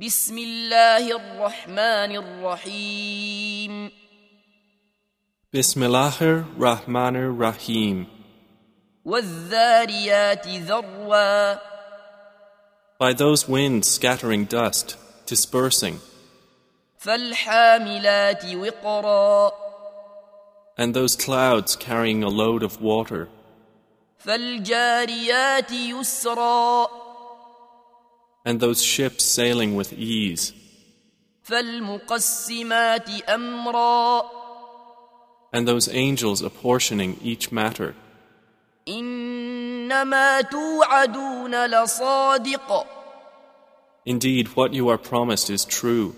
بسم الله الرحمن الرحيم Bismillahir Rahmanir Rahim. والذاريات ذروا By those winds scattering dust, dispersing, فالحاملات وقرا and those clouds carrying a load of water, فالجاريات يسرا and those ships sailing with ease. And those angels apportioning each matter. Indeed, what you are promised is true.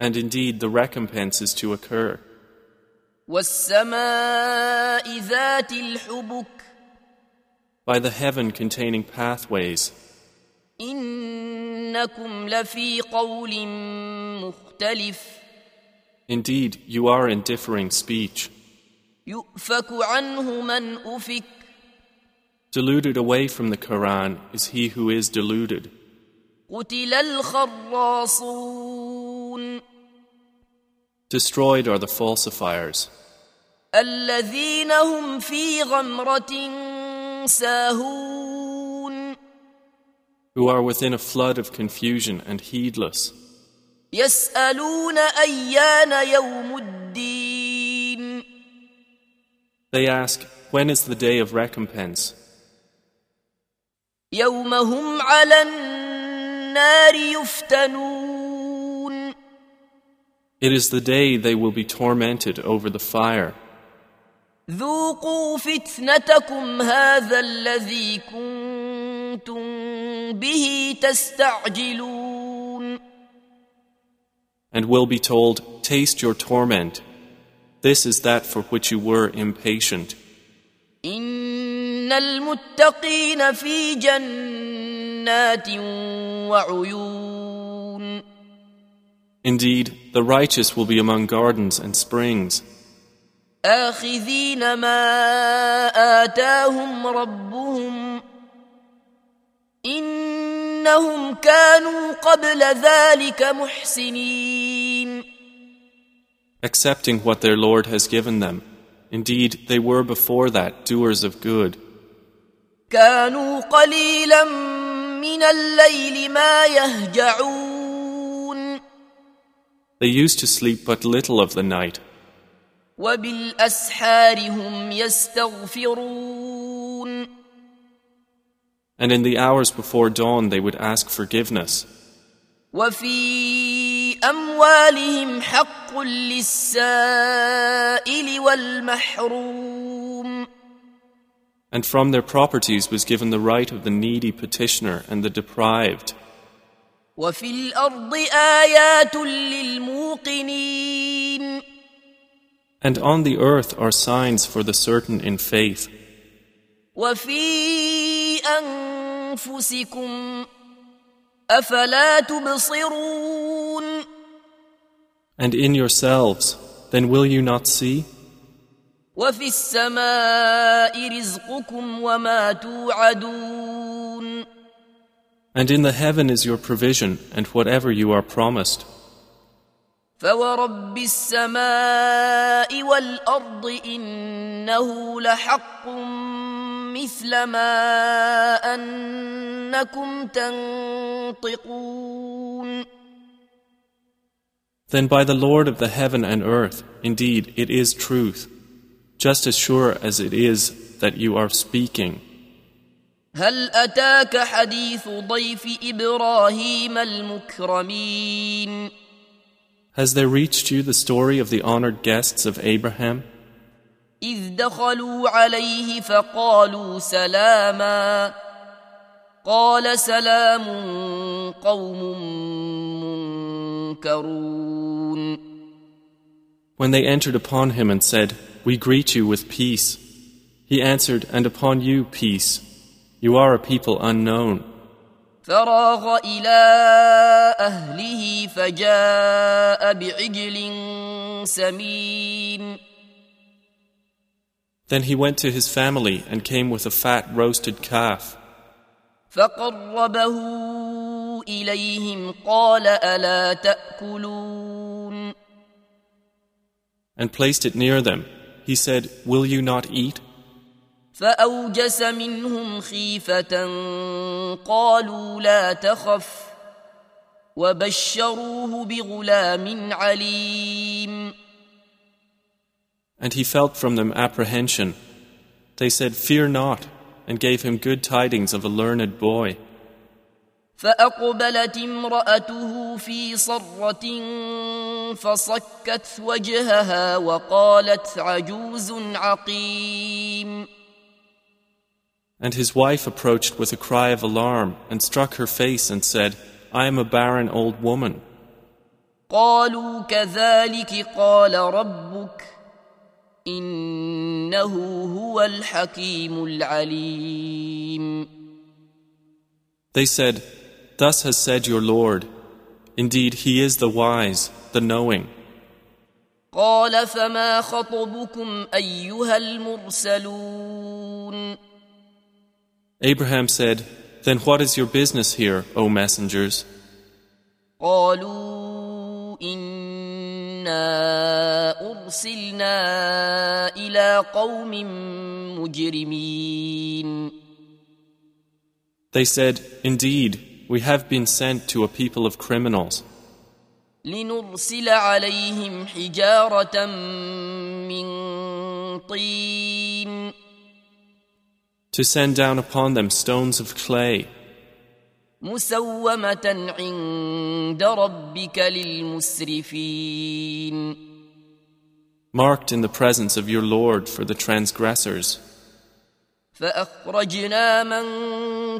And indeed, the recompense is to occur. والسماء ذات الحبك By the heaven containing pathways, انكم لفي قول مختلف indeed you are in differing speech, يؤفك عنه من افك deluded away from the Quran is he who is deluded. قتل الخراصون Destroyed are the falsifiers, الذين هم في غمرة ساهون who are within a flood of confusion and heedless. يسألون أيان يوم الدين They ask, When is the day of recompense? يوم هم على النار يفتنون It is the day they will be tormented over the fire. ذوقوا فتنتكم هذا الذي كنتم به تستعجلون and will be told, Taste your torment. This is that for which you were impatient. إن المتقين في جنات وعيون Indeed, the righteous will be among gardens and springs, آخذين ما آتاهم ربهم إنهم كانوا قبل ذلك محسنين accepting what their Lord has given them. Indeed, they were before that doers of good. كانوا قليلا من الليل ما يهجعون They used to sleep but little of the night. And in the hours before dawn, they would ask forgiveness. And from their properties was given the right of the needy petitioner and the deprived. وفي الأرض آيات للموقنين And on the earth are signs for the certain in faith, وفي أنفسكم أفلا تبصرون and in yourselves. Then will you not see? وفي السماء رزقكم وما توعدون And in the heaven is your provision and whatever you are promised. فورب السماء والأرض إنه لحق مثل ما أنكم تنطقون Then by the Lord of the heaven and earth, indeed it is truth, just as sure as it is that you are speaking. هل أتاك حديث ضيف إبراهيم المكرمين Has there reached you the story of the honored guests of Abraham? إذ دخلوا عليه فقالوا سلاما قال سلام قوم منكرون When they entered upon him and said, We greet you with peace, he answered, And upon you peace. You are a people unknown. فراغ إلى أهله فجاء بعجل سمين Then he went to his family and came with a fat roasted calf. فقربه إليهم قال ألا تأكلون and placed it near them. He said, Will you not eat? فأوجس منهم خيفة قالوا لا تخف وبشروه بغلام عليم And he felt from them apprehension. They said, Fear not, and gave him good tidings of a learned boy. فأقبلت امرأته في صرة فصكت وجهها وقالت عجوز عقيم And his wife approached with a cry of alarm and struck her face and said, I am a barren old woman. قالوا كذلك قال ربك إنه هو الحكيم العليم They said, Thus has said your Lord, Indeed, He is the wise, the knowing. قال فما خطبكم أيها المرسلون Abraham said, Then what is your business here, O messengers? قالوا إنا أرسلنا إلى قوم مجرمين They said, Indeed, we have been sent to a people of criminals. لنرسل عليهم حجارة من طين To send down upon them stones of clay, مسومة عند ربك للمسرفين marked in the presence of your Lord for the transgressors. فأخرجنا من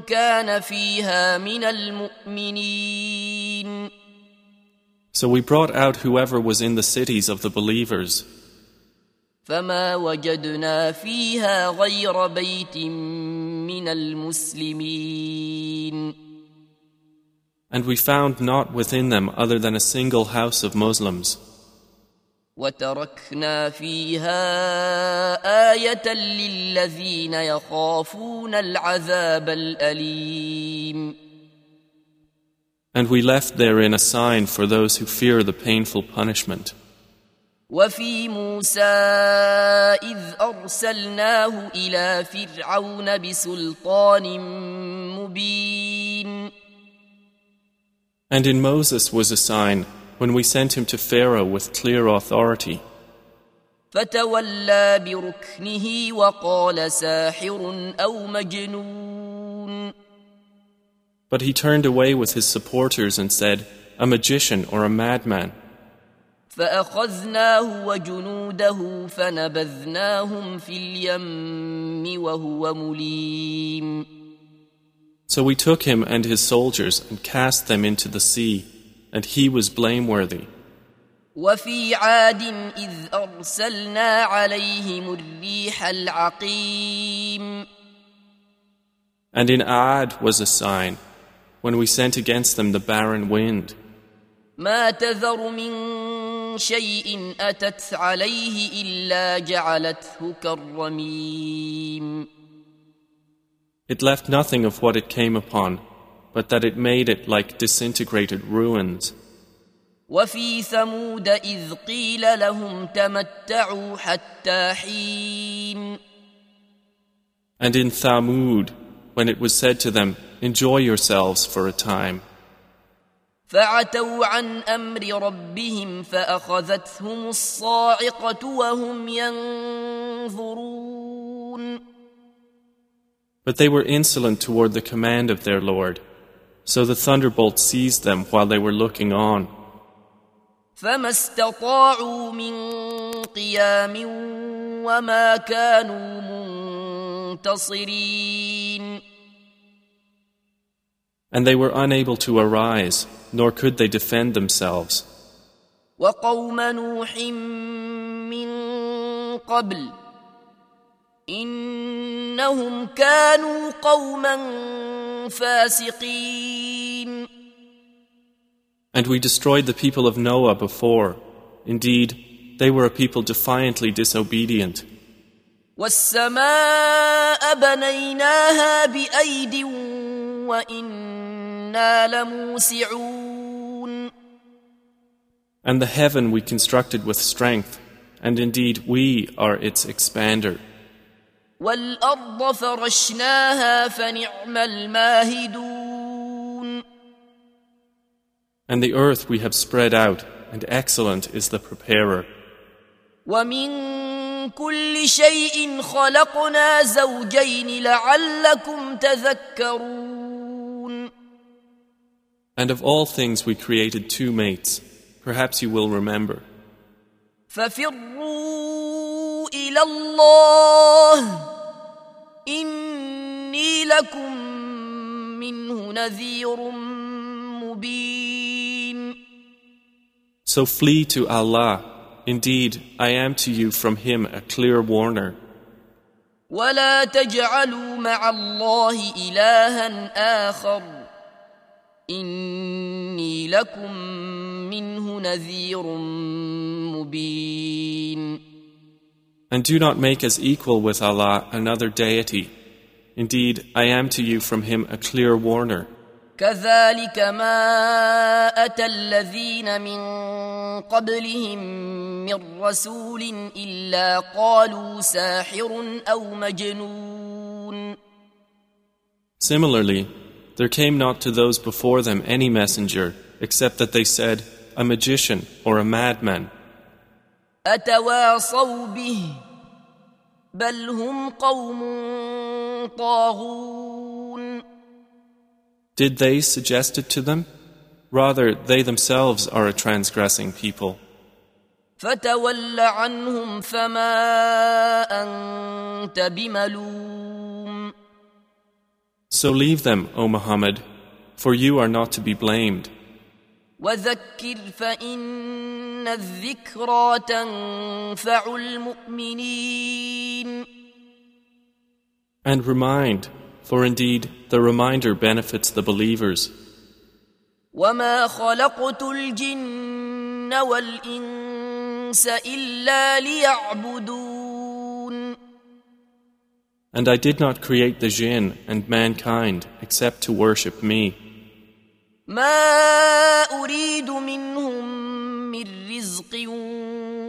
كان فيها من المؤمنين So we brought out whoever was in the cities of the believers. فما وجدنا فيها غير بيت من المسلمين And we found not within them other than a single house of Muslims. وتركنا فيها آية للذين يخافون العذاب الأليم And we left therein a sign for those who fear the painful punishment. وفي موسى إذ أرسلناه إلى فرعون بسلطان مبين And in Moses was a sign when we sent him to Pharaoh with clear authority. فتولى بركنه وقال ساحر أو مجنون But he turned away with his supporters and said, A magician or a madman. فأخذناه وجنوده فنبذناهم في اليم وهو مليم So we took him and his soldiers and cast them into the sea, and he was blameworthy. وفي عاد إذ أرسلنا عليهم الريح العقيم And in Ad was a sign, when we sent against them the barren wind. ما تذر من شيء أتت عليه إلا جعلته كالرميم It left nothing of what it came upon, but that it made it like disintegrated ruins. وفي ثمود إذ قيل لهم تمتعوا حتى حين And in Thamud, when it was said to them, Enjoy yourselves for a time. فعتوا عن أمر ربهم فأخذتهم الصاعقة وهم ينظرون But they were insolent toward the command of their Lord. So the thunderbolt seized them while they were looking on. فما استطاعوا من قيام وما كانوا منتصرين And they were unable to arise, nor could they defend themselves. وقوم نوح من قبل إنهم كانوا قوما فاسقين And we destroyed the people of Noah before. Indeed, they were a people defiantly disobedient. والسماء بنيناها بأيد وإنا لموسعون And the heaven we constructed with strength, and indeed we are its expander. والأرض فرشناها فنعم الماهدون And the earth we have spread out, and excellent is the preparer. ومن كل شيء خلقنا زوجين لعلكم تذكرون And of all things we created two mates. Perhaps you will remember. ففروا إلى الله إني لكم منه نذير مبين So flee to Allah. Indeed, I am to you from Him a clear warner. ولا تجعلوا مع الله إلها آخر إني لكم منه نذير مبين And do not make as equal with Allah another deity. Indeed, I am to you from Him a clear warner. كذلك ما أتى الذين من قبلهم من رسول إلا قالوا ساحر أو مجنون Similarly, there came not to those before them any messenger except that they said, a magician or a madman. أتواصوا به بل هم قوم طاغون Did they suggest it to them? Rather, they themselves are a transgressing people. فتول عنهم فما أنت بملوم So leave them, O Muhammad, for you are not to be blamed. وذكر فإن الذكرى تنفع المؤمنين And remind, for indeed the reminder benefits the believers. وما خلقت الجن والإنس إلا ليعبدون And I did not create the jinn and mankind except to worship me. ما أريد منهم من رزق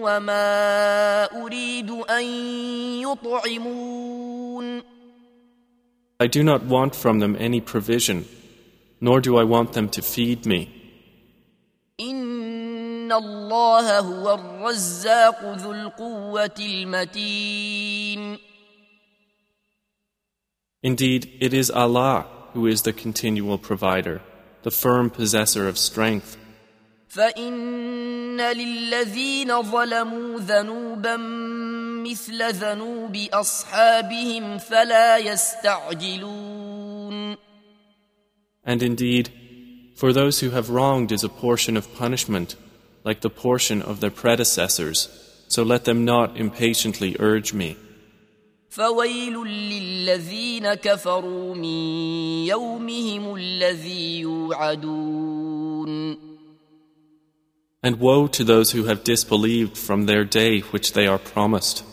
وما أريد أن يطعمون I do not want from them any provision, nor do I want them to feed me. إن الله هو الرزاق ذو القوة المتين Indeed, it is Allah who is the continual provider, the firm possessor of strength. فإن للذين ظلموا ذنوبا مثل ذنوب أصحابهم فلا يستعجلون And indeed, for those who have wronged is a portion of punishment, like the portion of their predecessors, so let them not impatiently urge me. فويل للذين كفروا من يومهم الذي يوعدون And woe to those who have disbelieved from their day which they are promised.